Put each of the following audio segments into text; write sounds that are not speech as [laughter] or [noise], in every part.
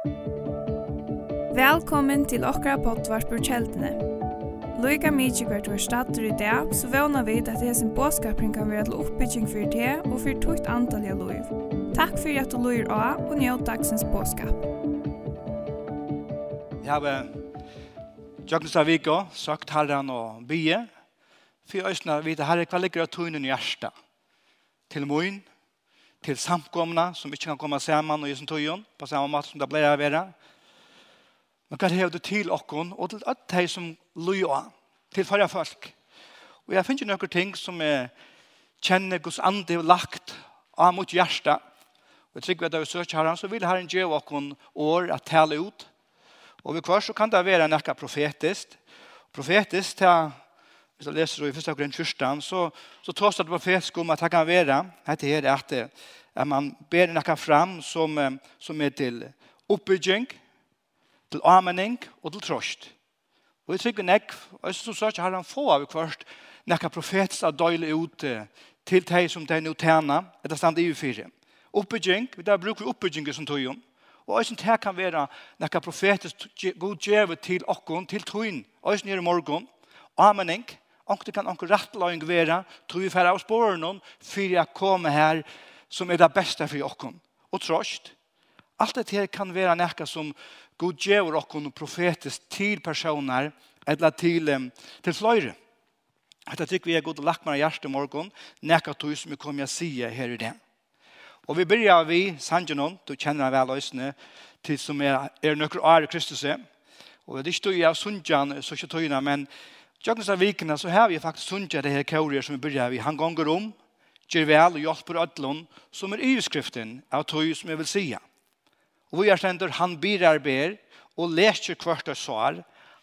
Velkommen til okra potvart på kjeldene. Loika mykje hvert var stater i dag, så vana vi at det hesen båskapring kan være til oppbygging for det og for tukt antall av loiv. Takk for at du loir av og njød dagsens båskap. Jeg har Jøgnus av Vika, sagt herren og byen, for jeg øyne vite herre hva ligger av tøynen i hjertet, til moen til samkomna som ikke kan komme sammen og i sin tøyen, på samme måte som det ble å være. Men hva hever du til okken, og til alt de som løyer, til færre folk. Og jeg finner noen ting som jeg kjenner hos ande og lagt av mot hjertet. Og jeg tror at jeg søker herren, så vil herren gjøre okken år at tale ut. Og ved hver så kan det være noe profetisk. Profetisk til hvis jeg leser i 1. grunn 14, så, så tås det profetisk om at det kan være at, her, at, at man ber noe fram som, som er til oppbygging, til amening og til trost. Og jeg trykker nek, og jeg synes også har han få av kvart noe profetisk av døyle ut til de som de nå tjener, etter stand i U4. Oppbygging, der bruker vi oppbygging som tog om, Og jeg synes det kan være nekka profetisk god djeve til okkon, til togjen, tøyn, eisen her i morgen, amening, Onkte kan onkur rattløyng være, tog vi færre av spåren for jeg kommer her som er det beste for okkon. Og trost, alt det her kan være nekka som god gjør okkon profetisk til personer, eller til, til fløyre. Dette tykker vi er god og lagt meg hjerte morgon, nekka tog som vi kommer å si her i det. Og vi begynner vi Sanjanon, du kjenner deg vel løsene, til som er, er nøkker i Kristus. Og det er ikke tog jeg Sunjan, så ikke togene, men Tjøkkensa vikene så har vi faktisk sunnet det her kaurier som vi byrja vi. Han ganger om, gjør vel og hjelper ødlån, som er yskriften av tog som jeg vil sija. Og vi er stender han birar ber og leser kvart og svar.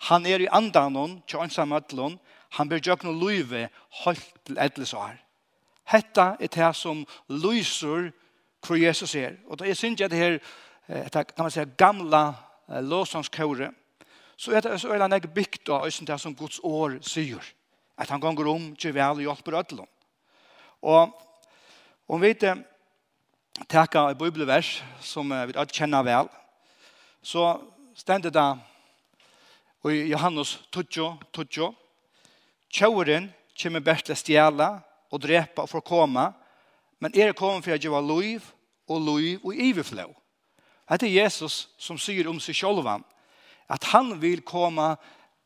Han er i andanon, tjøkkensa ødlån, han ber tjøkken luive, løyve holdt til edle svar. Hetta er det som lyser hvor Jesus er. Og det er synes jeg det her, kan man säga, gamla låsangskauret, så er det så er det bygd av øyne det som Guds år sier. At han ganger om, gjør vel og hjelper ødelen. Og om vi ikke takker et bibelvers som vi ikke kjenner vel, så stender det i Johannes 12, 12, Tjauren kommer best til å stjæle og drepe og forkomme, men er kommet for å gjøre liv og liv og iverflå. Det er Jesus som sier om seg selv at han vil komme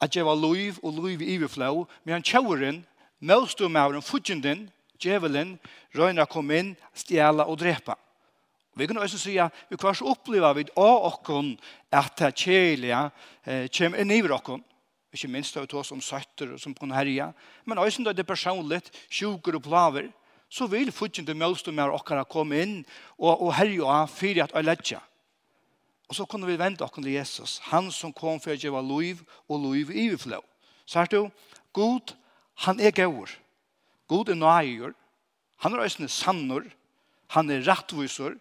at gjeva loiv og loiv i iverflå, men han tjauren, møstumauren, fudgjenden, djevelen, røyna kom inn, stjæla og drepa. Vi kan også si at vi kvars oppleva vi av okkon at det kjelige eh, kjem inn i okkon. Ikke minst av oss som søtter og som kan herja. Men også når det er personligt, sjuker og plaver, så vil fudgjenden med okkara komme inn og, og herja fyrir at øyletja. Og så kunne vi vente oss til Jesus, han som kom for å gjøre liv og liv i overflå. Så du, God, han er gaur. God er nøyer. Han er øyne sannor. Han er rettviser.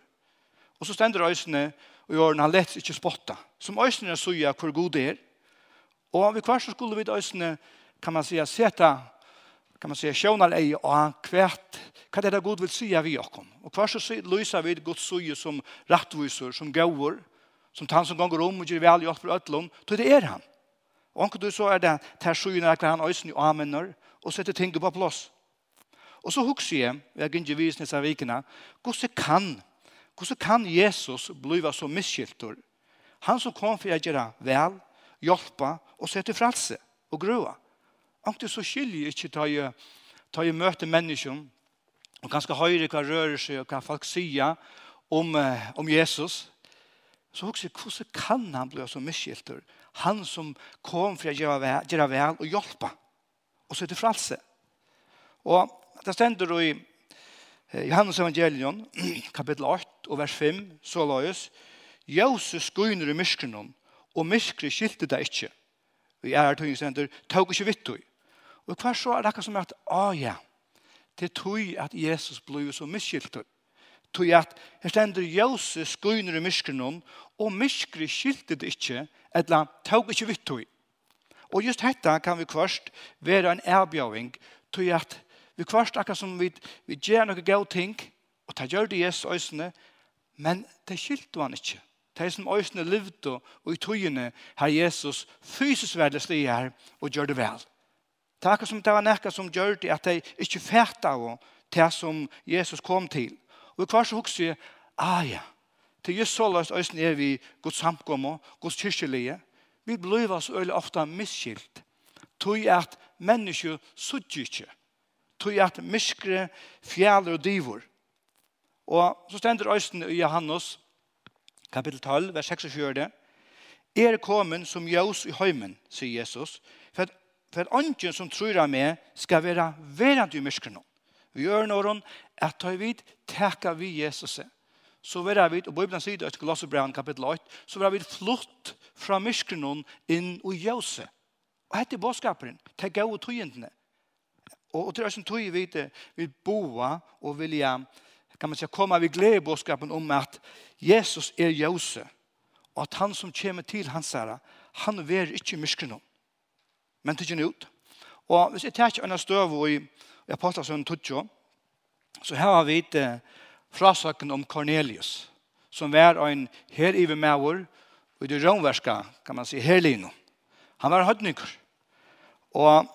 Og så stender øyne og gjør han lett ikke spotta. Som øyne sier hvor god er. Og vi hver så skulle vi øyne, kan man si, seta kan man säga sjónar ei og kvært hva er det God vil sige vi okkom og hva så lyser vi Guds suje som rattvisor som gaur som han som gonger om og gjør vel hjelp for ødlom, så det er han. Og anker du så er det ter sju når han øysen og amener, og setter ting på plass. Og så husker jeg, jeg gynner vis nisse vikene, hvordan kan, hvordan kan Jesus blive så misskiltor? Han som kom for å gjøre vel, hjelpe og sette frelse og grøa. Anker så skiljer ikke ta i, ta i møte mennesker, og ganske høyre hva rører seg og hva folk sier om, om Jesus, Så også, hvordan kan han bli så misskilter? Han som kom för att göra vel göra väl och hjälpa. Och så är det frälse. Och det stender i Johannes evangelion [clears throat] kapitel 8 og vers 5 så lås Jesus skuiner i myskrenon och myskre skilte det inte. Vi är att stender, tog ikke vitt Och hva så er det som att ah ja. Det tog att Jesus ble så misskilter tog at her stender jøse skuiner i myskrenon, og myskre skilte det ikke, eller tog ikke vitt tog. Og just dette kan vi kvørst være en erbjøving, tog at vi kvart akkurat som vi, vi gjør noen gøy ting, og ta gjør det Jesus øsene, men det skilte han ikke. Det som øsene levde og i togene har Jesus fysisk verdelig slik her og gjør det vel. Det er akkurat som det var nekka som gjør det at de ikke fætta av det som Jesus kom til. Og hver så hukser jeg, ah ja, til just så løst øysen er vi Guds samkommer, Guds kyrkjelige. Vi blir oss øyelig ofte misskilt. tog at mennesker sudger ikke. tog at miskre fjaler og divor. Og så stender øysen i Johannes, kapittel 12, vers 26. Er kommet som jøs i høymen, sier Jesus, for at, for at ånden som tror av meg skal være verant i miskrenom. Vi gjør noen at tar vi teka vi Jesus. Så vil vi, og Bibelen sier det i Glossebrand kapittel 8, så vil vi flott fra myskrenon inn og jøse. Og dette er bådskaperen, til gode og tøyendene. Og, og til oss som tøy vi vil vi boa og vilja, kan man si, komme vi glede bådskapen om at Jesus er jøse, og at han som kommer til hans herre, han ver ikke myskrenon. Men tøyende ut. Og hvis jeg tar ikke en støv og i, i Apostelsønnen Tudjo, så her har vi et frasøkken om Cornelius, som var en herive maver, og det romverska, kan man si, herlino. Han var høytnykker. Og,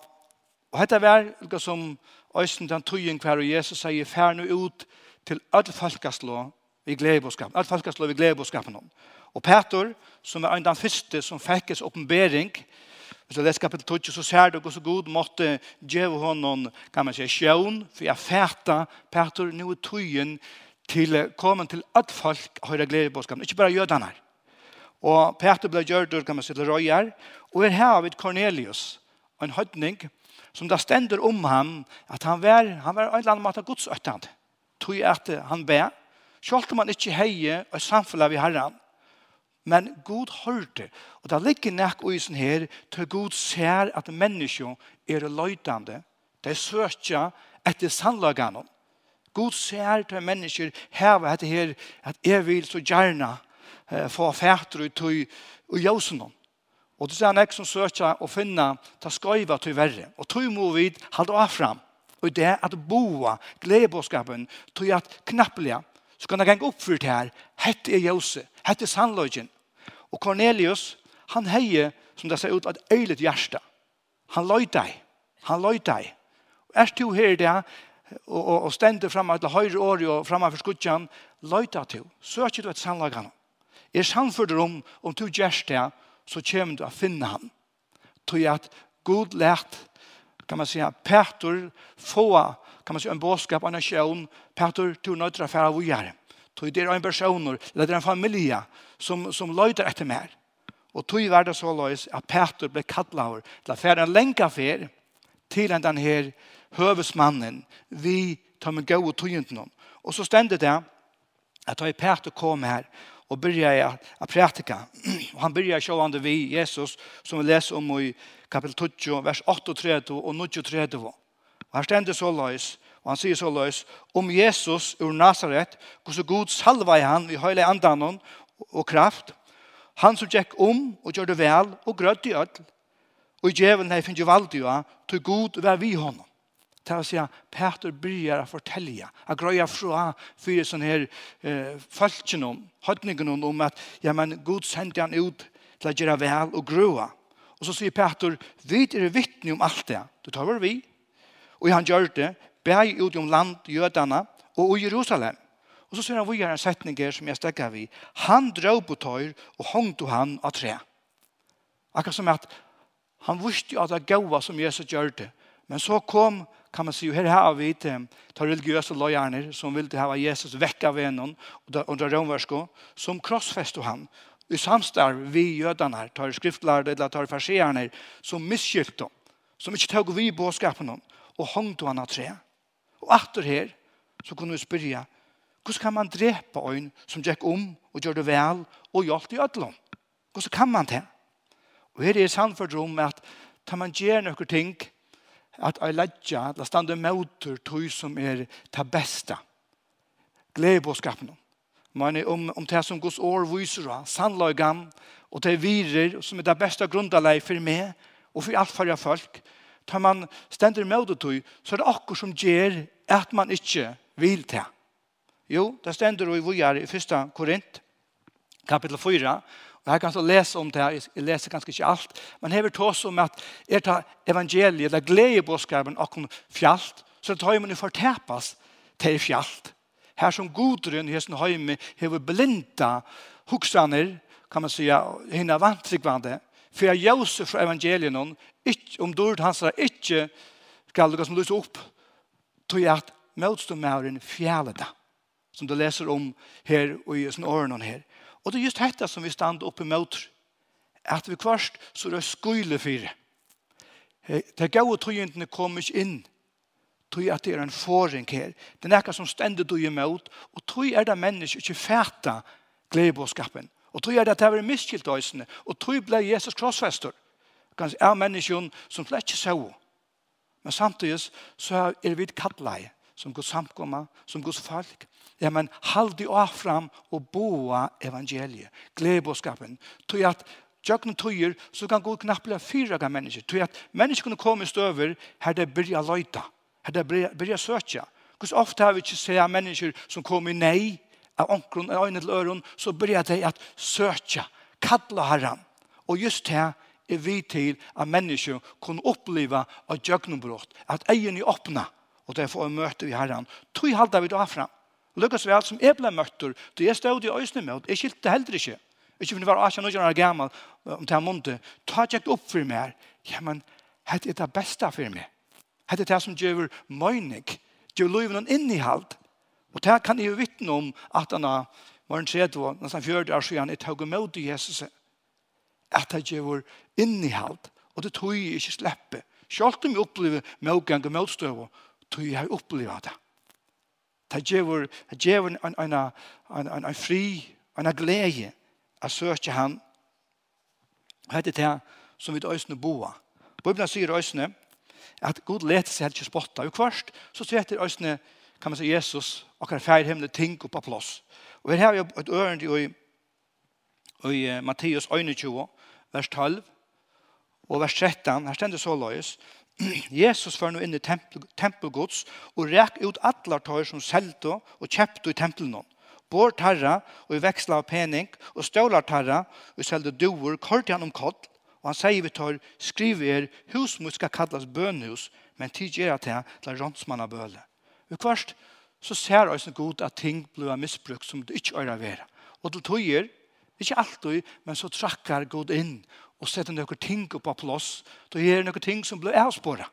og dette var noe som Øysten den tøyen hver og Jesus sier, fær nå ut til alle folkeslå vi gleder budskapen. Alle folkeslå vi gleder om. Og Peter, som var en av den første som fikk en oppenbering, Hvis du leser kapittel 12, så ser du hvordan god måtte gjøre honom, kan man si, sjøen, for jeg fæta, Peter, nå er tøyen til komme til at folk har glede på skapen, ikke bare jødene. Og Peter ble gjørt, kan man si, til røyer, og her har vi Cornelius, en høytning, som da stender om ham, at han var, han var en eller annen måte godsøttende. Tøy at han ber, selv om han ikke heier og samfunnet ved herren, Men god hørte. Og det ligger nek i sånn her, til god ser at mennesker er løytande. De søker etter sannlagene. God ser til mennesker heva etter her, at jeg vil så gjerne eh, få fætter ut i jøsene. Og det er nek som søker å finne ta skøyva til verre. Og tog må vi halde av fram. Og det er at boa gledebåskapen tog at knappelige så kan det gjenge oppfyrt her. Hette er jøse. Hette er sannløgjen. Og Cornelius, han heie, som det ser ut, et øylet hjerte. Han løy deg. Han løy deg. Er du her det, og, og, og stender fremme til høyre året og fremme for skudjan, løy deg til. Søker du et sannlag. Er sannfører om, om du gjør det, så kommer du å finne han. Tog at god lært, kan man säga, Petur få, kan man säga, en bådskap, en nation, Petur, du nøytra færa vujare. Tog det er en person eller det en familie som, som løyder etter mer. Og tog var det så løys at Peter ble kattlaver til å fære en lenka fer til den her høvesmannen vi tar med gode togentene. Og så stendet det at da Peter kom her og börja å prætika. [clears throat] Og han byrja sjå han vi Jesus som vi leser om i kapitel 20, vers 38 och 93. Og her ständer så løys, Og han sier så løs, om Jesus ur Nazaret, hvordan god salva i han i høyle andan og kraft, han som gikk om og gjør det vel og grøtt i ødel, og i djevelen hei finnes valdiga, til god vær vi honom. Til å si at Peter begynner å fortelle, å grøye fra fire sånne her eh, folkene om, høytningene om at ja, men Gud sendte han ut til å gjøre vel og grøye. Og så sier Peter, vi er vittne om alt det. Det tar vi, og han gjør det, bæg ut om land, jødene, og i Jerusalem. Og så ser han videre en setning her som jeg stekker vi. Han drøv på tøyr, og hongt og han av tre. Akkurat som at han visste at det gav som Jesus gjør det. Men så kom, kan man si, her har vi til de religiøse løgjerne som ville ha Jesus vekk av vennen under romversko, som krossfestet han. I samstarv vi jødene, tar skriftlærde eller tar farsierne, som miskyldte, som ikke tog vi båskapen og hongt og han av treet. Og atter her, så kunne vi spørre, hvordan kan man drepe øyn som gikk om og gjør det vel og gjør i ødelom? Hvordan kan man det? Og her er sannført rom at tar man gjør noen ting, at jeg at la stande møter tog som er ta beste. Glede på skapen. Men om, om det som Guds år viser, sannløygan, og det virer som er det beste grunnleie for meg, og for alt for folk, tar man stender med det tog, så er det akkur som gjør at man ikke vil til. Jo, det stender i vujar i 1. Korint, kapitel 4, og her kan jeg lese om det her, jeg leser ganske ikke alt, men her vil ta oss om at er det evangeliet, det glede bådskapen akkur fjallt, så det tar man jo fortepas til fjallt. Her som godrun i hesten høyme hever blinda hoksaner, kan man säga, hinna vantrikvande, for jeg jøse fra evangelien Ikk, om dord hans er ikke skal lukka som lyser opp tog at motståndmæren fjæle det som du leser om her og i sånne årene her. Og det er just dette som vi stand oppe mot at vi kvarst så det er skøyle for det gode togjentene kommer ikke inn tog at det er en forring her. Det er noe som stendet du imot og tog er det mennesker ikke fæta gledebåskapen og tog er det at det er miskilt og tog ble Jesus krossfester kanskje er menneskjon som slett ikke så. Men samtidig så er vi kattleie som går samkomma, som går folk. Ja, men halde av fram og boa evangeliet, gledbåskapen. Tog at Jøkken tøyer, så kan gå knapla fyra gav mennesker. Tøy at mennesker kunne komme støver her det byrja løyta, her det byrja søtja. Hvordan ofte har vi ikke sett mennesker som kommer i nei, av ånkron, av øyne til øron, så byrja de at søtja, kalla herran. Og just det er vi til at mennesker kunne oppleve av djøgnumbrott, at egen er åpna, og det får møte vi herren. Tog halda vi da fram. Lukas alt som jeg ble møtter, da jeg stod i øyne med, jeg skilte heller ikke. Ikke for det var 18 år gammel, om det er måned, ta ikke opp for meg. Ja, men, hette er det beste for meg. Hette er det som gjør møyning, gjør loven og innihalt. Og det kan jeg jo vittne om at han har, var en tredje, nesten fjørde år siden, jeg tog imot Jesus. Jesus at det gjør innihalt, og det tror jeg ikke slipper. Selv om jeg opplever medgang og medstøv, tror jeg jeg opplever det. Det gjør, en, en, en, en, en fri, en glede at søke han. Hette det som vi øsne boa. Bibelen sier øsne at god leter seg ikke spotta. Og kvart så svetter øsne, kan man si, Jesus, akkurat feir himmel, ting opp av plåss. Og her har vi et ørende i i Matteus 21, vers 12 og vers 13. Her stender så løys. Jesus var nå inn i tempel, tempelgods og rek ut atler tar som selte og kjøpte i tempelen. Bår tarra og i veksla av pening og stålar tarra og selte doer kort gjennom kott og han sier vi tar skriv er husmut skal kallas bønhus men tid gjør at det til rånsmann av bøle. Og kvart så ser oss god at ting blir misbrukt som det ikke øyre være. Og til tøyer Ikke alltid, men så trakkar god inn og setter noen ting på plass. Da gjør noen ting som blir avspåret.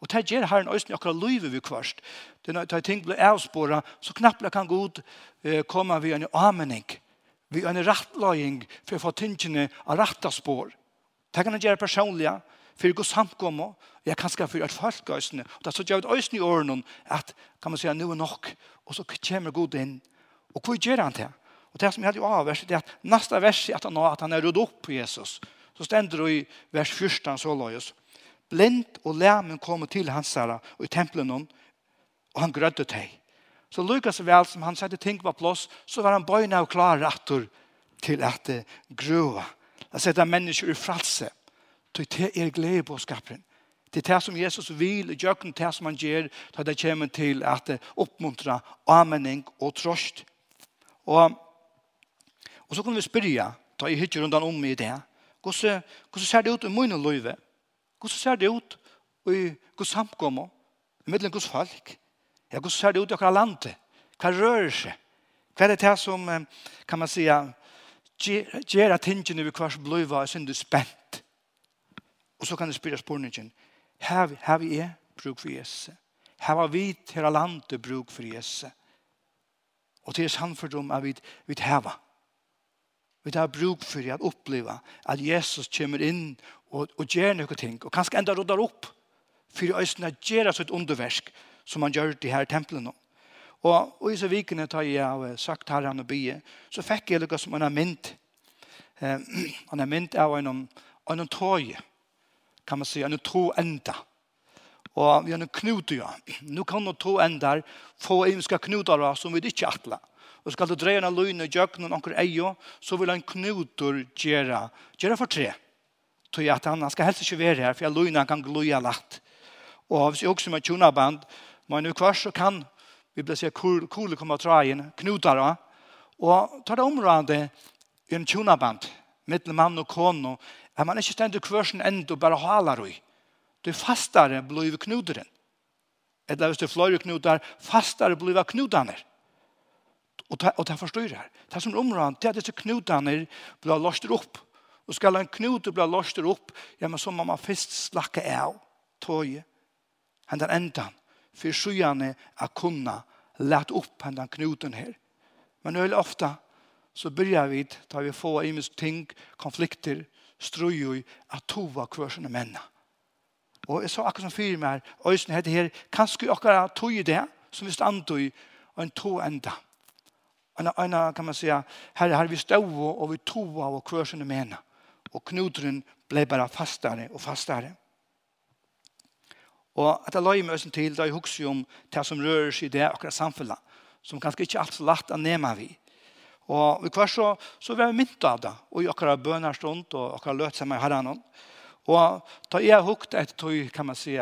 Og det gjør herren øyne akkurat løyve vi kvørst. Da ting blir avspåret, så knappt kan god eh, komme ved en amening, ved en rattløying for å få tingene av ratta spår. Det kan han gjøre personlig, for god samkomme, jeg kan skaffe for et folk øyne. Og det er så gjør det øyne i årene at, kan man si, nå er nok, og så kommer god inn. Og hva gjør han til? Og det som jag hade avvärst det er at neste vers er att han, att han är röd opp på Jesus. Så stender det i vers 14 så lojus. Blind och lærmen kommer till hans herre och i templen hon och han grødde til. Så Lukas vel som han sette ting på plats så var han bøyne og klar rattor till att det grøva. Att sätta mennesker i fralse. Det er glede på skaparen. Det er det som Jesus vil, og gjør det som han gjør, da det kommer til at oppmuntra amening og trost. Og Og så kunne vi spyrja, ta i hytter rundt om i det, hvordan, hvordan ser det ut i munnen løyve? Hvordan ser det ut i hvordan samkommer? I middelen hvordan folk? Ja, hvordan ser det ut i akkurat landet? Hva rører seg? Hva er det her som, kan man säga, gjør at tingene vi kvars bløyva er synd spent? Og så kan det spyrja spørningen, har vi er, bruk for Jesus. Her var vi til landet bruk for Jesus. Og til samfunnet om at vi, vi hever. Vi tar bruk for å oppleve at Jesus kommer inn og, og gjør noen ting, og kanskje enda rådder opp for å øsne gjøre et underversk som han gjør i her tempelen nå. Og, og i så vikene tar jeg av sagt her han og bie, så fikk jeg noe som han har mynt. Eh, [clears throat] han har mynt av en, en tøy, kan man si, en tro enda. Og vi har en knut, ja. Nå kan noen tro ender få imenska knutar som vi ikke atler og skal du dreie en løgn og jøkken noen anker eio, så vil han knutor gjøre, gjøre for tre. Tøy at han, han skal helst ikke være her, for jeg løgne kan gløye lagt. Og hvis jeg også med tjonaband, men nå kvart så kan, vi bli sier, kule cool, komme av trajen, knutar, og ta det området i en tjonaband, mittel mann og kono, er man ikke stendt kvarsen enda og bare halar og Du fastare blir knuderen. Eller hvis du fløyre knutar, fastare blir knudaner. Og det, og det forstår her. Det som områden, det er disse knutene blir løster opp. Og skal en knut bli løster opp, ja, men så må man først slakke av tøyet. Han den enden. For skyene er kunna lett opp han den knuten her. Men veldig ofta så börjar vi ta vi få i mis ting, konflikter, strøy at tova kvørsene menna. Og jeg sa akkurat som fyrer meg her, øyne heter her, kanskje akkurat tog i det, som vi stand i, og en to enda. Anna, anna kan man säga, här har vi stå och vi toa och kursen med henne. Och knutren blev bara fastare och fastare. Og at jeg løy meg østen til, da jeg husker om det som rører seg i det akkurat samfunnet, som kanskje ikke alt så lagt å nema vi. Og vi kvar så, så var vi mynt av det, og i akkurat bønner stund, og akkurat løt seg med herren. Og da jeg hukt etter tog, kan man si,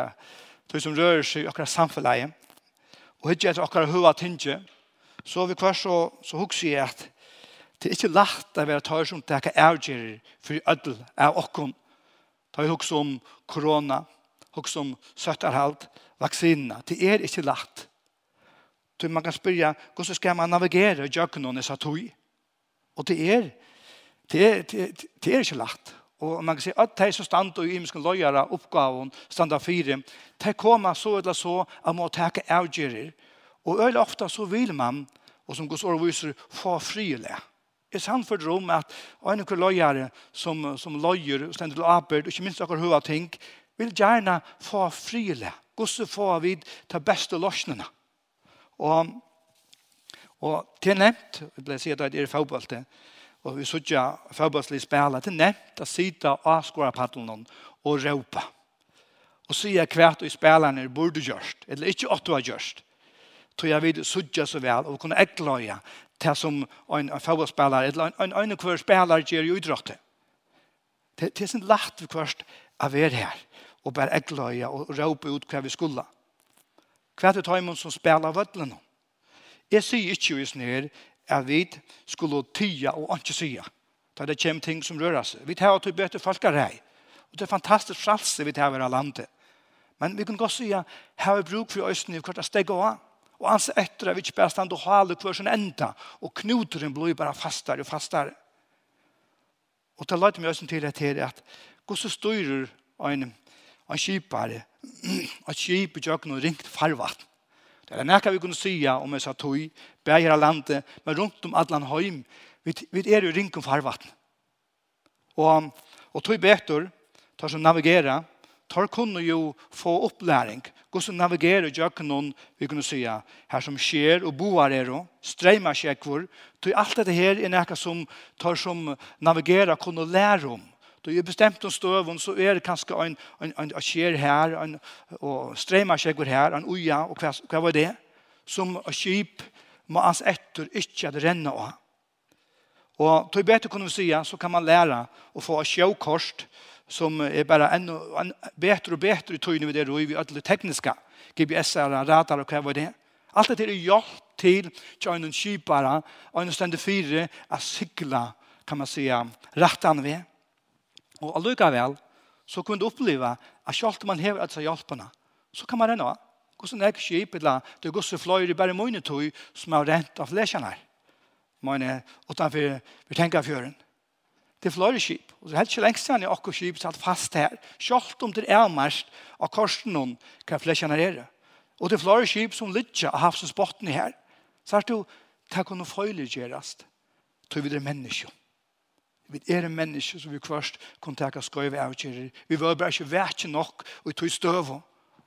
tog som rører seg i akkurat samfunnet, og ikke etter akkurat hva tinget, så vi kvar så, så hugser jeg at det er ikke lagt å være tøy som takker avgjerer for ødel av okken. Da vi hugser om korona, hugser om søtterhalt, vaksinene. Det er ikke lagt. Så man kan spørre, hvordan skal man navigere i jøkkenen i Satoi? Og det er, det er, det er ikke lagt. Og man kan si at de som stand og imenske løyere oppgaven, standa fire, de kommer så eller så av må ta avgjører Og øyelig ofte så vil man, og som Guds ord viser, få frilig. Jeg sann for om at en av løyere som, som løyer, og stender til arbeid, og ikke minst akkur hva ting, vil gjerne få frilig. Guds få vid ta beste løsningene. Og, og til nevnt, vi ble sier at det er fagbaltet, og vi sutja fagbaltlig spiller, til nevnt å sitte og av skorapaddelen og råpe. Og sier hvert og spelerne burde gjørst, eller ikke åtte har gjørst tror jag vid sudja så väl och kunne äcklaja till som en, en eller en, en, en hver spelare gjør i utrådte. Det, det är sånn lätt för kvart av er här och bare äcklaja och ropa ut hva vi skulle. Hva er det tajmen som spelar vödlen. Jag säger inte just nu at vi skulle tya och inte säga. Da det kommer ting som rører seg. Vi tar till bättre folkarej. Och det er fantastiskt fralse vi tar av landet. Men vi kan gå och säga, här är bruk för östen i kvart steg stega av. Og hans etter er vi ikke bare stand og hale hver sin enda, og knuteren blir bare fastare og fastare. Og det løyte meg også til at her at hvordan styrer en, en kjipare, at kjip i kjøkken og ringt farvatt. Det er nekka vi kunne sya om jeg sa tog, bæger av landet, men rundt om allan heim, vi, vi er jo ringt om farvatt. Og, og tog betor, tar som navigera, tar kunne jo få opplæring, gå så navigerer jøkkenen, vi kunne säga, her som skjer og boar er og streima skjekvor, tog alt dette her er nekka som tar som navigerer kunne lære om. Då är bestämt om stövon så är det kanske en en en skjer här en och strema skjer här en oja och vad vad var det som skip må ans etter ikke at renna av. Og til bedre kunne vi si, så kan man lære å få sjøkost som er bare enda en, bedre og bedre i tøyene vi der og er alle tekniske GPS-er, radar og hva var det. Alt dette er hjelp til til en og en stende fire er sikla, kan man si, rettene ved. Og allikevel så kunne du oppleve at selv om man hever disse hjelpene, så kan man renne av. Hvordan er det skip, eller det er gosse fløyre bare mine tog som er rent av flesjene her. Mine, utenfor, vi tenker fjøren til flere skip. Og så helt ikke lengst siden er akkurat skip satt fast her. Selv om det er mest av korsen noen kan flere er. Og det er flere skip som lytter av havsens botten her. Så er det jo, det kan noe gjøres. Tror vi det er mennesker. Vi er en menneske som vi først kunne teka skøyve av. Vi var bare ikke vært nok, og vi tog støve.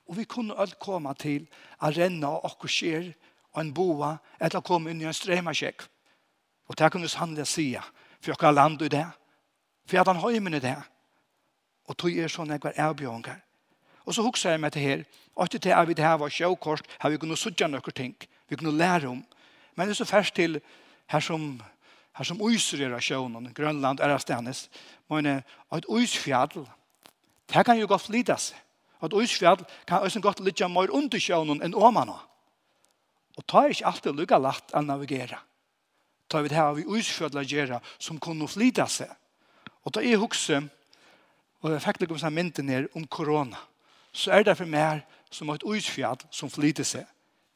Og vi kunne alt komme til å renne av akkurat skjer og en boa, etter å komme inn i en stremasjekk. Og det kunne vi sannelig sige, for jeg har land i det. For at han høymen i det. Og tog er sånn jeg var avbjørnger. Og så hukser jeg meg til her. Og til det er vi det her var sjøkort. her vi kunne sudja noen ting. Vi kunne lære om. Men det er så først til her som her som uiser er av sjøen, Grønland er av stedet. Men et uisfjall. det kan jo godt lides. Et uisfjall kan også godt lide mer under sjøen enn åmene. Og det er ikke alltid lukka lagt å navigere. Ta vi det her vi uysfjall å som kunne flyta seg Og da jeg husker, og jeg fikk noen mynden her om korona, så er det for meg som et utfjall som flyter seg.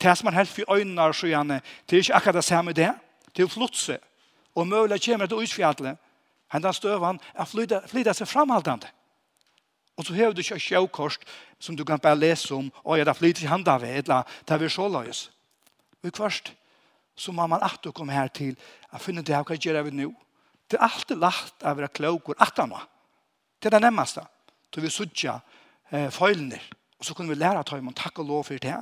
Det som er helt for øynene og skjønne, det er ikke akkurat det samme det. Det er flott seg. Og mulig kommer et til utfjallet, hendan støvan, er flyter, seg framhaldende. Og så har du ikke sjøkost som du kan bare lese om, og jeg det flyter ikke handa ved, eller det er så løs. Og i kvart, så må man alltid komme her til å finne det hva gjør vi nå. Det er alltid lagt av å være klokker atama. Det er det nemmeste. Då vi sutja eh, feilene. Og så kunne vi lære at han takk og lov for det.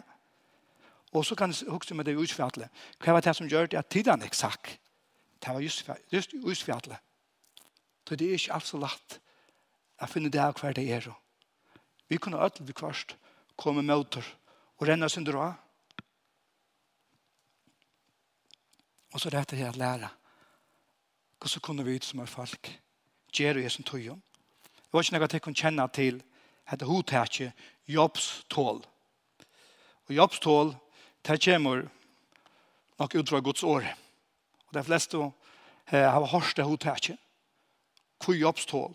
Og så kan vi huske med det utfjallet. Hva var det som gjør det at tiden ikke sagt? Det var just just utfjallet. Så det er ikke alt så lagt å finne det av hver det er. Vi kunne ødel vi kvarst komme med åter og renne oss under av. Og så rette jeg her at lære. Hvordan kunne vi ut som er folk gjøre jeg som tøyen? Det var ikke noe at jeg kunne kjenne til at det dette hodtaket jobbstål. Og jobbstål, det kommer nok ut fra Guds år. Og de fleste eh, har hørt det hodtaket. Hvor jobbstål?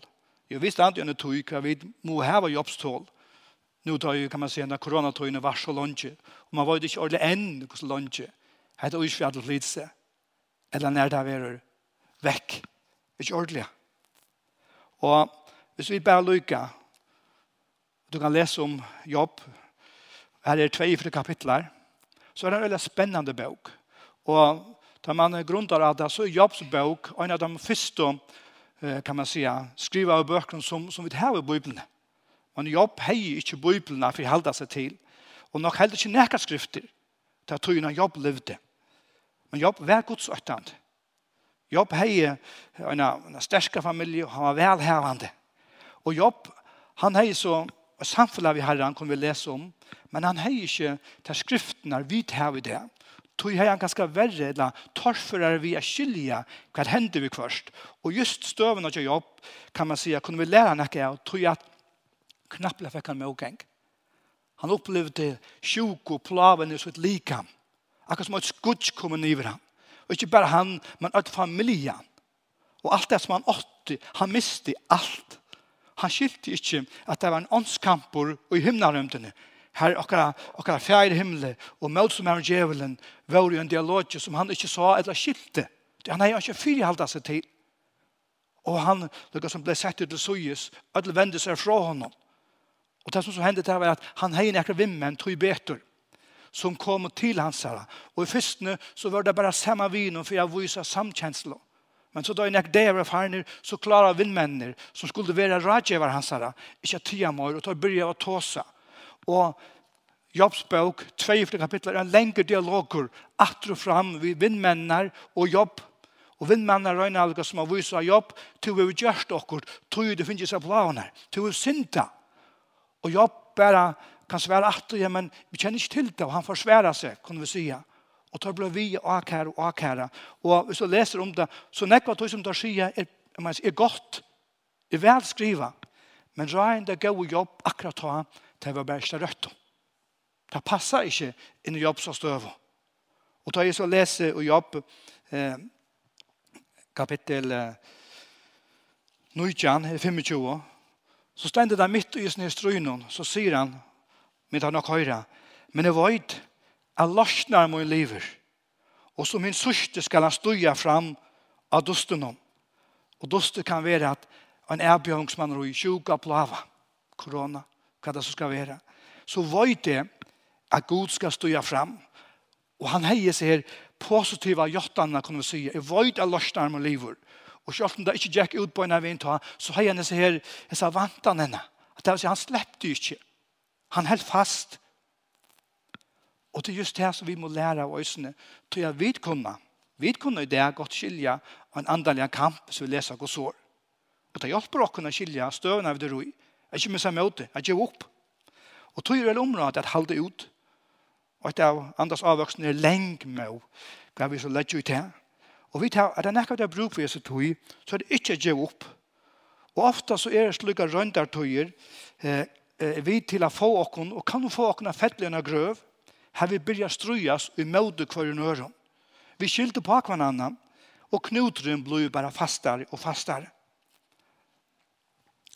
Jo, visst er det en tøy, hva vi må hava jobbstål. Nå tar jo, kan man si, når koronatøyene var så lønge. Og man var jo ikke ordentlig enn hvordan lønge. Hette er ikke for alle lidse. Eller når det er vekk. Ikke ordentlig. Og hvis vi bare lykker, du kan lese om jobb, her er tve fra kapitler, så er det en veldig spennende bok. Og da man grunner av det, så er Jobs bok en av de første, kan man si, skriver av bøkene som, som vi har i Bibelen. Men Jobb heier ikke Bibelen for å holde seg til. Og nok heller ikke nækka skrifter til at när Jobb levde. Men Jobb var gods. Jobb hei en, en sterska familie, han var välhavande. Og Jobb, han hei så og samfunnet vi han kunne vi lese om, men han hei ikke til skrifterna vi vidt her i det. Tog hei han ganske verre, eller torfører vi er skyldige, hva hender vi først. Og just støven av jobb, kan man si, kunne vi lære noe av, tog at knapple fikk han med medgang. Han opplevde sjuk og plaven i sitt likam. Akkurat som et skudg kom han i ham. Og ikke bare han, men et familjen. Og alt det som han åtte, han miste alt. Han skilte ikke at det var en åndskamper i himmelrømtene. Her okkara, okkara fjerde himmel og møt som er djevelen var jo en dialog som han ikke sa eller skilte. Han har ikke fyrihalda seg til. Og han, lukka som ble sett til Suyes, ødel vende seg fra honom. Og det som så hendte det var at han hei nekker vimmen tog betur som kom till hans herre. Och i fyrstene så var det bara samma vin för jag viser samkänsla. Men så då jeg nekker det var farnir så klara vinnmänner som skulle være rådgivare hans herre. Inte tia mor och ta börja och tåsa. Och Jobs bok, i kapitler, en längre dialoger atro fram vi vinnmännar och jobb Og vinnmannar røyna alga som har vysa jobb, til vi gjørst okkur, til det finnes av planer, til vi synda. Og jobb bara kan svära att ja, men vi kjenner inte til det och han försvärar sig kunne vi säga. Och tar blev vi och og och Og Och så läser om det så nekva tog som tar sier, är man är gott. Det är skriva. Men Ryan det går jobb akkurat ta till var bästa rött. Det passar inte inn i jobb som støv. Och tar ju så leser och jobb eh, kapittel eh, 19, 25, så stender det mitt i sin strøynen, så sier han, men han nok høyre. Men jeg vet, jeg løsner min liver, og som min sørste skal han støye fram av dusten om. Og dusten kan være at en erbjøringsmann er i sjuka plava, korona, hva det så skal være. Så vet jeg at Gud skal støye fram, og han heier seg her positiva jottene, kan vi si. Jeg vet jeg løsner min livet. Og selv om det ikke gikk ut på en av en så heier han seg her, disse vantene. At det vil si, han sleppte ikke. Han held fast. Og det er just det som vi må lære av øsene. Til jeg vet kunne, vet kunne i det godt skilja en andelig kamp som vi leser hos år. Og det hjelper oss kunne skilja støvene av det roi. Jeg kommer seg med det, jeg gjør opp. Og tog er området at halde ut. Og et av andres avvoksen er lenge med hva vi så lett ut her. Og vi tar at det er nekka det er bruk for Jesus tog, så er det ikke gjør opp. Og ofta så er det slik slukka røndartøyer, eh, eh, vi til å få okken, og kan få okken av fettligene grøv, har vi byrja strujas i møte hver nøren. Vi skilte på hver annan, og knutren ble bare fastare og fastare.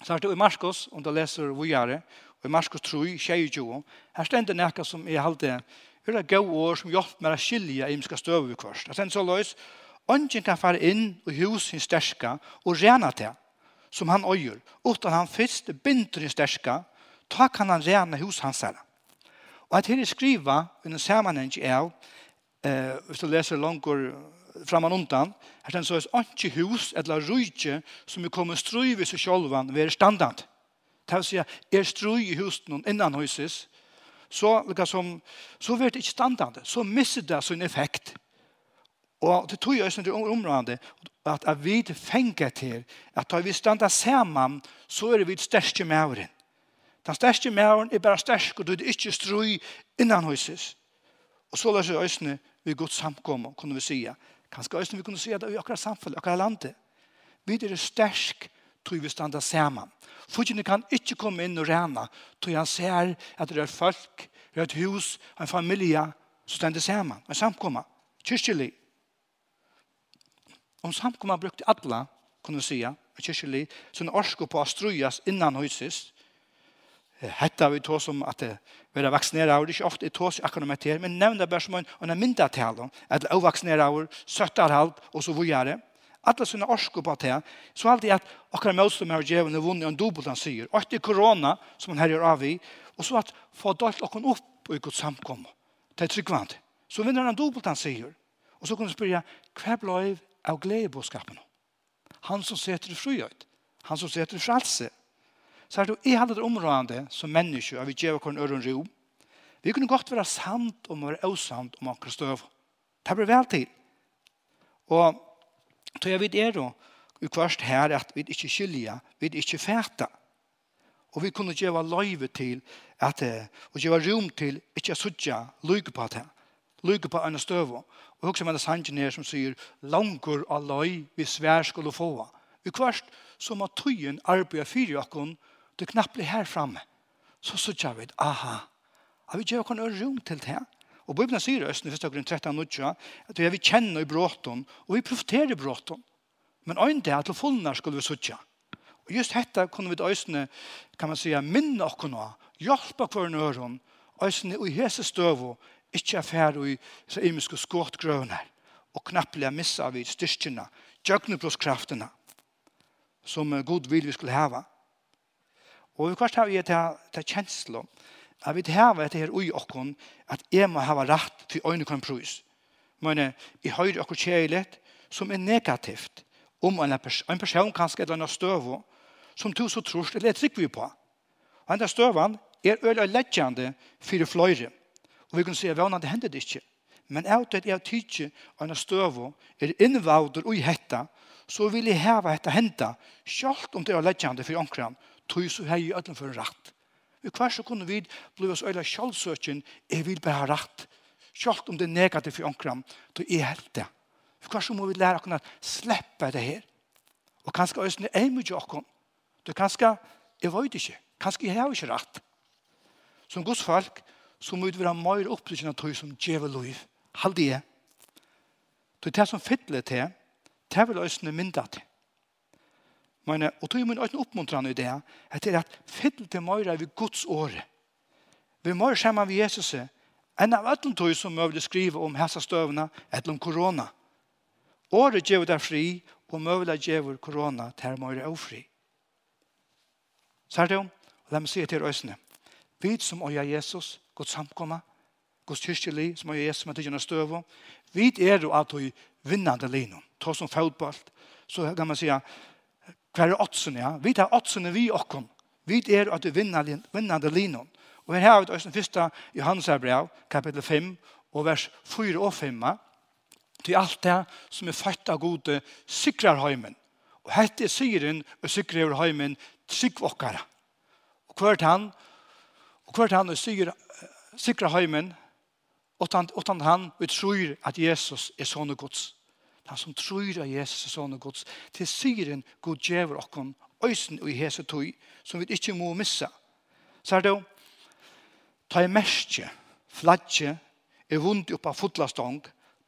Så her i Marskos, om du leser vujare, og i Marskos 3, 22, her stender nekka som jeg halte, er det gode år som hjelp meg å skilje i imska støve i kvart. Det er så løs, Ongen kan fara inn i hus sin sterska og rena til, som han øyer, utan han først binder sin sterska ta kan han rena hos hans herre. Og at her er skriva under sammanheng av, eh, hvis du leser langt framan undan, her den så er ikke hus eller rujtje som er kommet strøyvis og sjolvan ved standard. Det vil si at er strøy i husen innan huset, så, liksom, så blir det ikke standard. Så misser det sin effekt. Og det tog jeg til området at vi fengt til at da vi standa sammen, så er vi største med åren. Den største mæren er bare størst, og du er ikke strøy innan huset. Og så løser øsene vi godt samkommer, kunne vi si. Kanskje øsene vi kunne sige det i akkurat samfunnet, akkurat landet. Vi er størst, tog vi standa sammen. Fugene kan ikke komme inn og rena, tog han ser at det er folk, det er et hus, en familie, som stender sammen, en samkomma, kyrkjelig. Om samkomma brukte alla, kunne vi sige, kyrkjelig, som orsker på å strøyas innan huses, Hetta vi tås om at det vera vaksinere av, det er ikke ofte tås akkurat med til, men nevn det bare som en, en myndatel, at avvaksinera og søttar halv og så vujare. Alla sånne orsko på det, så alltid at akkurat motstånd med djevene vunnet en dobbelt han sier, og etter korona som han her gjør av i, og så at få dalt okken opp og ikke samkomme, Det er tryggvand. Så vinner han dobbelt han sier, og så kan du spørre, hva ble av gledeboskapen? Han som setter i frihøyt, han som setter i fralse, så er det jo i halvdet områdende som mennesker og vi gjør hvordan øren ro. Vi kunne godt være sant om å være osant om akkurat støv. Det blir vel til. Og tror jeg vi er da i kvart her at vi ikke skilja, vi ikke fæta. Og vi kunne gjøre løyve til at, og gjøre rom til ikke å sutja lykke på det. Lykke på en støv. Og også med en sangen som sier langer av løy vi svær skulle få. Vi kvart som at tøyen arbeider fyrir okken du knappt blir her framme, så sier vi, aha, har vi gjør noen rom til det. Og Bibelen sier i Østen, 1. grunn 13, at vi kjenner i bråten, og vi profiterer i bråten. Men øyne det er til fullene skulle vi sier. Og just dette kunne vi i Østen, kan man si, minne oss nå, hjelpe hver nøren, Østen og i hese støvå, ikke er ferdig i så imiske skåtgrøvene, og knappelig missa vi styrkene, djøgnebråskraftene, som god vil vi skulle heve. Og vi kanskje har vi til til kjenslo at vi har etter her ui okkon at jeg må hava rett til øyne kan prøys. Men jeg høyre okkur kjeilet som er negativt om en, pers en person kanskje eller annet støv som du så trorst eller trygg vi på. Og denne støvan er øyne leggjande for fløyre. Og vi kan se vann at det hender det ikke. Men av det jeg tykje og en støv er innvauder ui hetta så vil jeg heve hetta henda selv om det er leggjande for omkring tog så hei i ødelen for en rett. Vi kvar så kunne vi bli oss øyla kjallsøkjen, jeg vil bare ha rett. Kjallt om det er negativt for omkram, då er helt det. Vi kvar så må vi lære å slippe det her. Og kanskje øyne er mye åkken. Du kanskje, jeg vet ikke, kanskje jeg har ikke rett. Som gods folk, så må vi være mer opprykkende av tog som djevel liv. Halv det. Det er det som fytler til, det vil øyne mynda til. Men, og tog min øyne oppmuntrende i det, at det er at fyll til møyre ved Guds åre. Vi må møyre sammen ved Jesus, en av alle tog som møyre skrive om helsestøvna, eller om korona. Året gjør det fri, og møyre gjør korona til møyre og fri. Så er det om, og la meg si til øyne, vi som øyne Jesus, Guds samkomma, Guds kyrkjelig, som er Jesus med tøyene støv. Vi er jo at vi vinnande linon, ta som fotboll. Så kan man säga, Hva er åtsen, ja? Vi tar åtsen vi okken. Vi er at du det linon. Og her har vi den første Johannes brev, kapitel 5, og vers 4 og 5. Til alt det som er født av gode, sikrar heimen. Og hette er syren og sikrar heimen, sikv okkara. Og hvert han, og hvert han og syr, sikrar heimen, og tant han, og tror at Jesus er sånne gods han som tror av Jesus sånn og Guds, til syren god djever okkon, øysen og i hese tog, som vi ikke må missa. Så er det, ta i merskje, fladje, er vundt oppa fotlastong,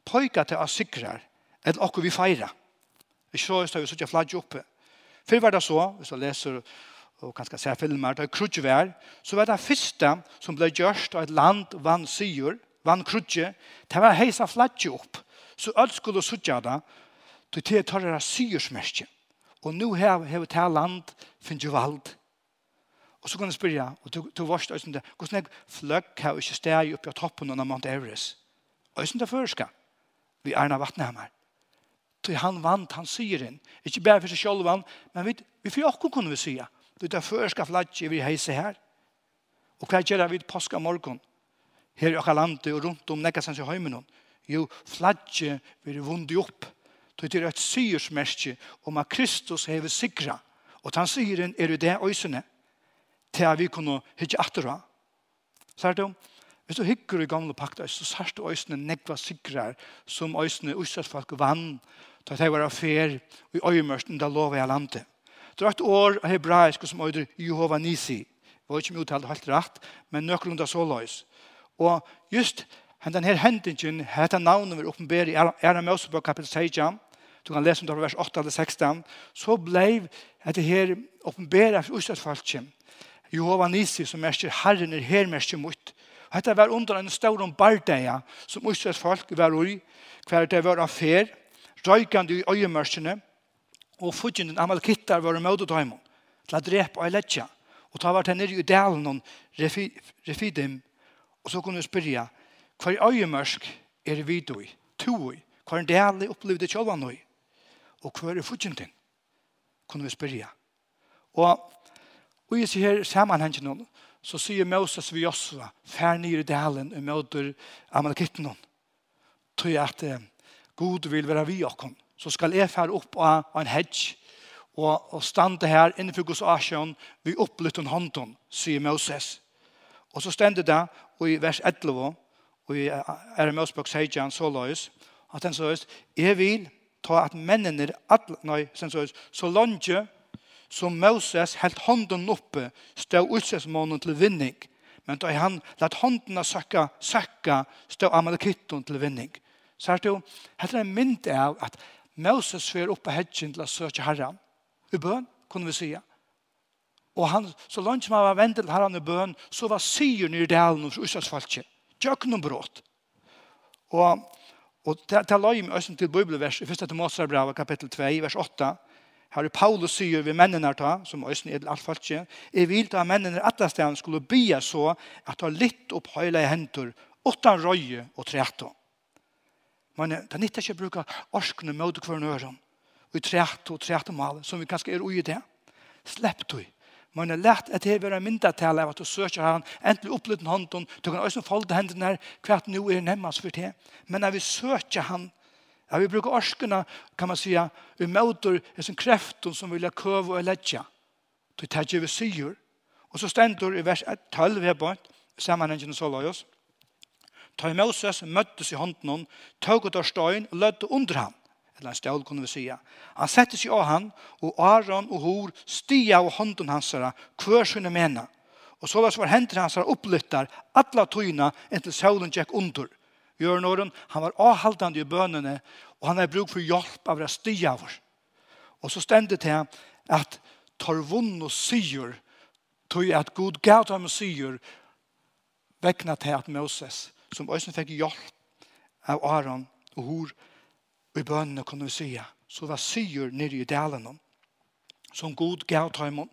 pojka til å sikrar, eller okkur vi feira. Vi så er det sånn fladje oppe. Før var det så, hvis du leser og kanskje ser filmer, da krutje var, så var det første som ble gjørst av et land vann syr, vann krutje, det var heisa fladje opp. Så alt skulle suttja da, til til tar det syrsmerkje. Og nå har vi til land, finnes jo valg. Og så kan jeg spørre, og du varst øyne det, hvordan jeg fløkk har ikke steg oppe av toppen av Mount Everest. Og jeg Øyne det førska, vi er av vattnehemmer. Så han vant, han sier inn. Ikke bare for seg selv men vi, vi får åkken kunne vi sige. Du tar førska flagge vi heise her. Og hva gjør vi påske morgen? Her i åkka landet og rundt om nekka sens i høymenon. Og Jo, flagget vil vundet opp. Det er et syrsmerke om at Kristus hever sikra. Og den syren er jo det øysene til at vi kunne hitte atera. Så er det hvis du hikker i gamle pakta, så sørste øysene negva sikrar som øysene utsatfolk vann da det var affær og i øyemørsten da lov jeg landet. Det er et år av hebraisk som øyder Jehova Nisi. Det var ikke mye uttalt helt rett, men nøkkelunda så løys. Og just hendan her hendingen, hetta navnet vi oppenberer i Æra Mosebøk kapitel 16, du kan lese om det fra vers 8 eller 16, så ble dette her oppenberet for Israelsfalken. Jehova Nisi, som merker Herren er her merker mot. Og dette var under en stor bardeia som Israelsfolk var ui, hver det var affær, røykande i øyemørkene, og fudgjen Amalkittar var møte døymon, til å drepe og letja. Og ta vart nere i delen om Refidim, og så kunne vi spyrja, Hver øyemørsk er vidui, tui, hver en del opplevde kjølvanoi, og hver er fudgentin, kunne vi spyrja. Og i disse her sammanhengen så sier Moses vi Josva, fær nir i delen og møter amalekitten hon. Tøy at eh, God vil være vi okkon, så skal jeg fær opp av en hedge, og, og stande her innenfor Guds asjon, vi opplytter hånden, sier Moses. Og så stender det, og i vers 11, og i RMS-bok sier han så løs, at han sier, jeg vil ta at mennene alle, nei, sen sier, så langt som Moses helt hånden oppe, stod utsetsmånen til vinning, men da han lett hånden søkke, søkke, stod amalekitten til vinning. Så er det jo, er en mynd av at Moses fyrer oppe hedgen til å søke herren. I bøn, kunne vi sige. Og han, så langt som han var vendt til herren i bøn, så var syren i delen hos Israels folket. Tjøknum brått. Og, og til løy med oss til bibelvers i 1. Timosra kapittel 2, vers 8, Her er Paulus sier vi mennene ta, som øyne er alt falt ikke, jeg vil ta mennene etter stedet skulle bya så at ha litt opp høyla i hentur, åtta røye og treto. Men det er nytt ikke å bruke orskene mot hverandre, og treto og treto mal, som vi kanskje er ui i det. Slepp du. Men det er lett at det er en myndatale av at du søker han, endelig oppluten hånden, du kan også folde hendene her, hva at nå er nemmest for det. Men når vi søker han, Ja, vi brukar orskene, kan man säga, vi möter en kräfton som vill köva och lägga. Det tar ju vi syr. Och så ständer i vers 12 här på sammanhängen så la oss. Ta i Moses, möttes i hånden tog ut av støyen og lødde under ham eller en stål kunne vi säga. Han sette sig av han og Aron og Hor stia av hånden hans hver sina mena. Og så var det hendt händer hans upplyttar alla tyna inntil solen gikk under. Björnoren, han var avhaldende i bønene, og han har brukt for hjelp av det stia av Och så stände det at tar vunn og syr tog at god gav dem syr väckna til at Moses som også fikk hjelp av Aron og Hor I bønene kunne vi sige, så var syr nere i delen som god gav tøymon.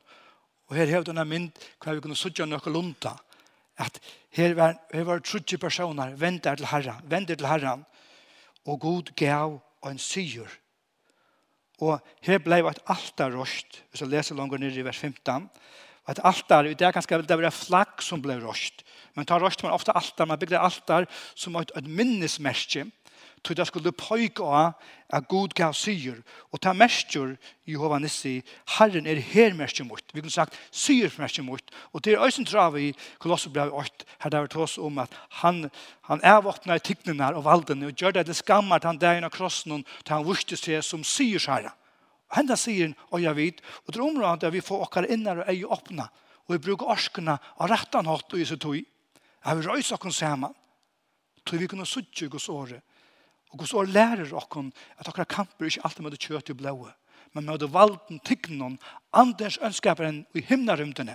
Og her hevde denne mynd hva vi kunne sutja noe lunta at her var, her var trutje personer venter til herren, venter til herran og god gav og en syr. Og her blei et altar rost, hvis jeg leser langer nere i vers 15, Og et altar, det er ganske vel, det var flagg som ble rost. Men tar rost man ofte altar, man bygde altar som et, et minnesmerke, tog det skulle pøyke av at god gav syr. Og ta mestjur, Jehova Nissi, Herren er her mestjur mot. Vi kunne sagt syr mestjur mot. Og det er øysen trav i Kolosser brev 8, her det var tås om at han, han er avvåkna i tignene og valdene og gjør det det skammer til han der inn av krossen til han vurste seg som syr herre. Henda sier og jeg vet, og det er området vi får okkar innar og ei åpna, og vi bruker orskene av rettan hatt og i seg tog. Jeg vil røyse okken sammen, tog vi kunne suttje hos året, Og hos år lærer okkon at okkara kamper ikke alltid møte kjøt og blåa, men møte valden tygnon, andens ønskaperen i himnarymdene.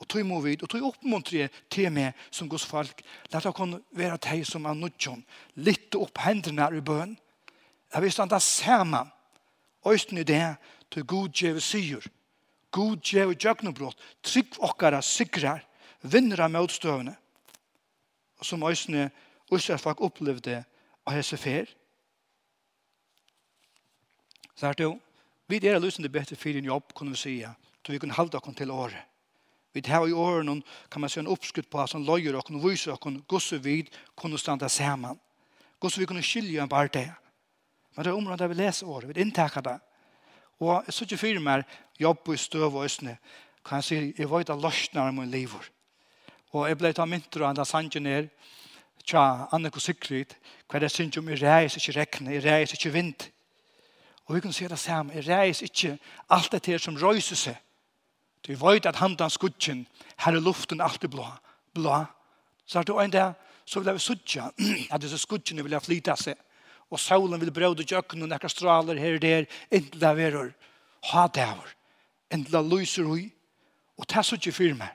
Og tog må vid, og tog oppmuntre til meg som gos folk, let okkon være teg som er nudjon, litt opp hendene i bøen. Jeg vil standa saman, øysten i det, til god djeve sier, god djeve djøgnebrott, trygg okkara sikrar, vinnera motstøvne. Og som øysten i Østjærsfag opplevde det, og hese fer. Så er det jo, vi er løsende bedre for en jobb, kunne vi sige, så vi kunne halde oss til året. Vi har i åren, kan man se en oppskutt på, som løyer oss, og viser oss, gosse vid, kunne standa sammen. Gosse vi kunne skilje en bare det. Men det er området der vi leser året, vi inntaker det. Og så ikke fyrir meg jobb i støv og østene, kan jeg si, jeg var ikke løsner om min liv. Og jeg ble ta mynter av den sangen ned, tja, Anneko og Sigrid, hva det synes om, jeg reis ikke rekne, jeg reis ikke vind. Og vi kan se det samme, jeg reis ikke alt det her som røyser seg. Du vet at handan skudgen, her er luften alltid blå, blå. Så er det en der, så vil jeg sudja, at [clears throat] disse skudgene vil flyta seg, og solen vil brøde jøkken og nekker straler her og der, inntil det verur, ha det over, inntil det lyser hui, og det er sudja for meg.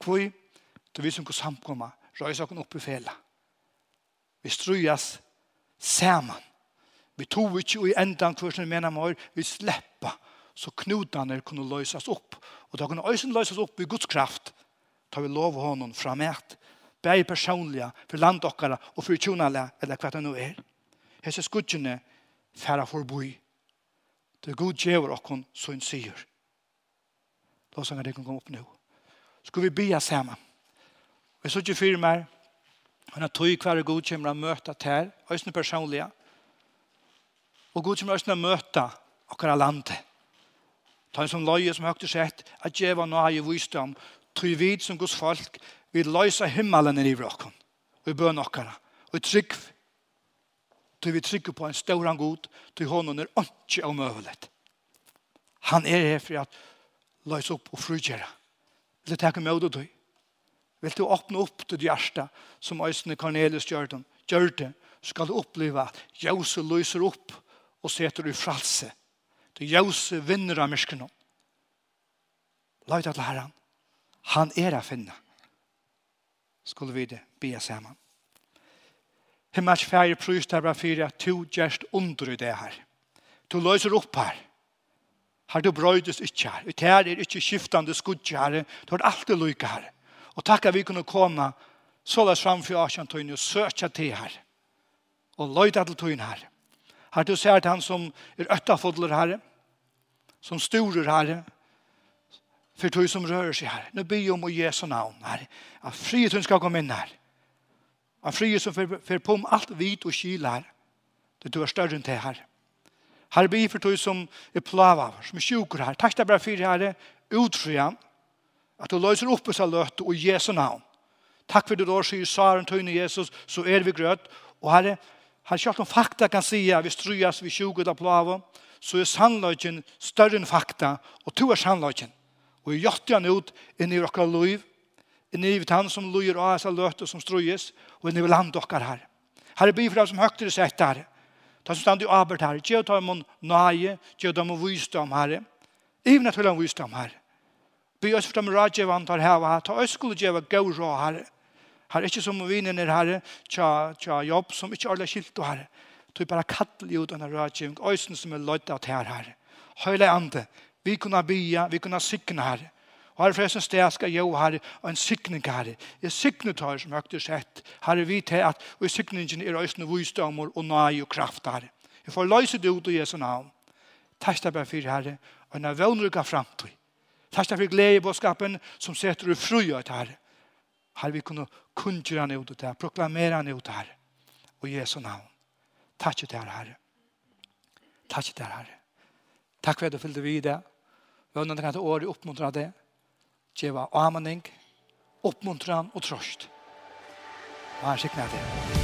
Hvor, vi som kan samkomme. røyser oss opp i fjellet Vi strujas saman. Vi tog ikke i endan kursen mener mor, vi sleppa så knutene kunne løses opp. Og da kunne øysen løses opp i Guds kraft, tar vi lov honom fra mæt. Begge personlige, for landokkere og for tjonale, eller hva det nå er. Hese skudgjene færa forboi. Det er god djever okkon, så hun sier. Låsanger, det kan komme opp nå. Skal vi bya sammen? Vi ikke fire mer. Han har tog hver god kommer å møte til, høysene personlige. Og god kommer øyne å møte akkurat landet. Ta en som løye som høyt og sett, at var nå har jo visdom, tog vid som Guds folk, vi løyser himmelen i vråkken, og i bøn akkurat, og i trygg, tog vi trygg på en stauran god, tog hånden er ikke omøvelig. Han er her for at løysa opp og frugjere. Det takker meg med tog. Vil du åpne opp til hjärsta som Øystein Cornelius gjør det, gjør det, skal du oppleve at Jose lyser opp og setter du fralse. Du Jose vinner av myskene. Løyta til Herren. Han er å finne. Skulle vi det be sammen. Himmels færre prøys der bra fyrir at du gjerst under i det her. Du løser opp her. Her du brøydes ikke her. Ut her er ikke skiftande skudje her. Du har alltid lykke her. Og takk at vi kunne komme så løs fram for Asjan tøyne og søkja til her. Og løyta til tøyne her. Her du ser til han som er øttafodler her, som storer her, for tøy som rører seg her. Nå byr om å Jesu navn her. At friheten skal komme inn her. At friheten som fer på om alt hvit og kyl her. Det du er større enn det her. Her byr for tøy som er plava, som er sjuker her. Takk deg bare for her, utfrian, At du løser opp disse løte og Jesu navn. Takk for du da sier Saren tøyne Jesus, så er vi grøtt. Og her er herre, kjørt om fakta kan si at vi strøyas vi tjugget da plaven, så er sannløgjen større enn fakta, og to er sannløgjen. Og jeg gjør han ut inn i dere liv, inn i han som lojer av disse løte som strujas, og inn i land okkar her. Her er bifra som som høytere sett her. Ta som stand i abert her. Gjør ta om nøye, gjør ta om visdom her. Even at vi har visdom herre. Be oss fram rådgjevan tar heva. Ta oss skulle djeva gau rå, her. Herre, ikke som vinen er her, tja, tja jobb som ikke alle skilt og her. Tu bara kattel ut denne rådgjeving. oisen som er løyta av her, herre. Høyle ande. Vi kunne bya, vi kunne sikne, her. Og her forresten sted skal jo, herre, og en sikning, her. Jeg sikner tar som høyt og sett. Her er vi til at, og i sikningen er øyne vysdommer og nøy og kraft, her. Jeg får løse det ut i Jesu navn. Takk skal jeg bare for, herre, og en vannrykka framtid. Takk for bådskapen som setter du frøyet her. Her vi kunne kunngjøre han ut her, proklamere han ut her. Og Jesu navn. Takk til deg, Herre. Takk til deg, Herre. Takk for at du fyllde videre. Vi ønsker at året oppmuntrer Det Gjeva amening, oppmuntran og trost. Vær sikna det.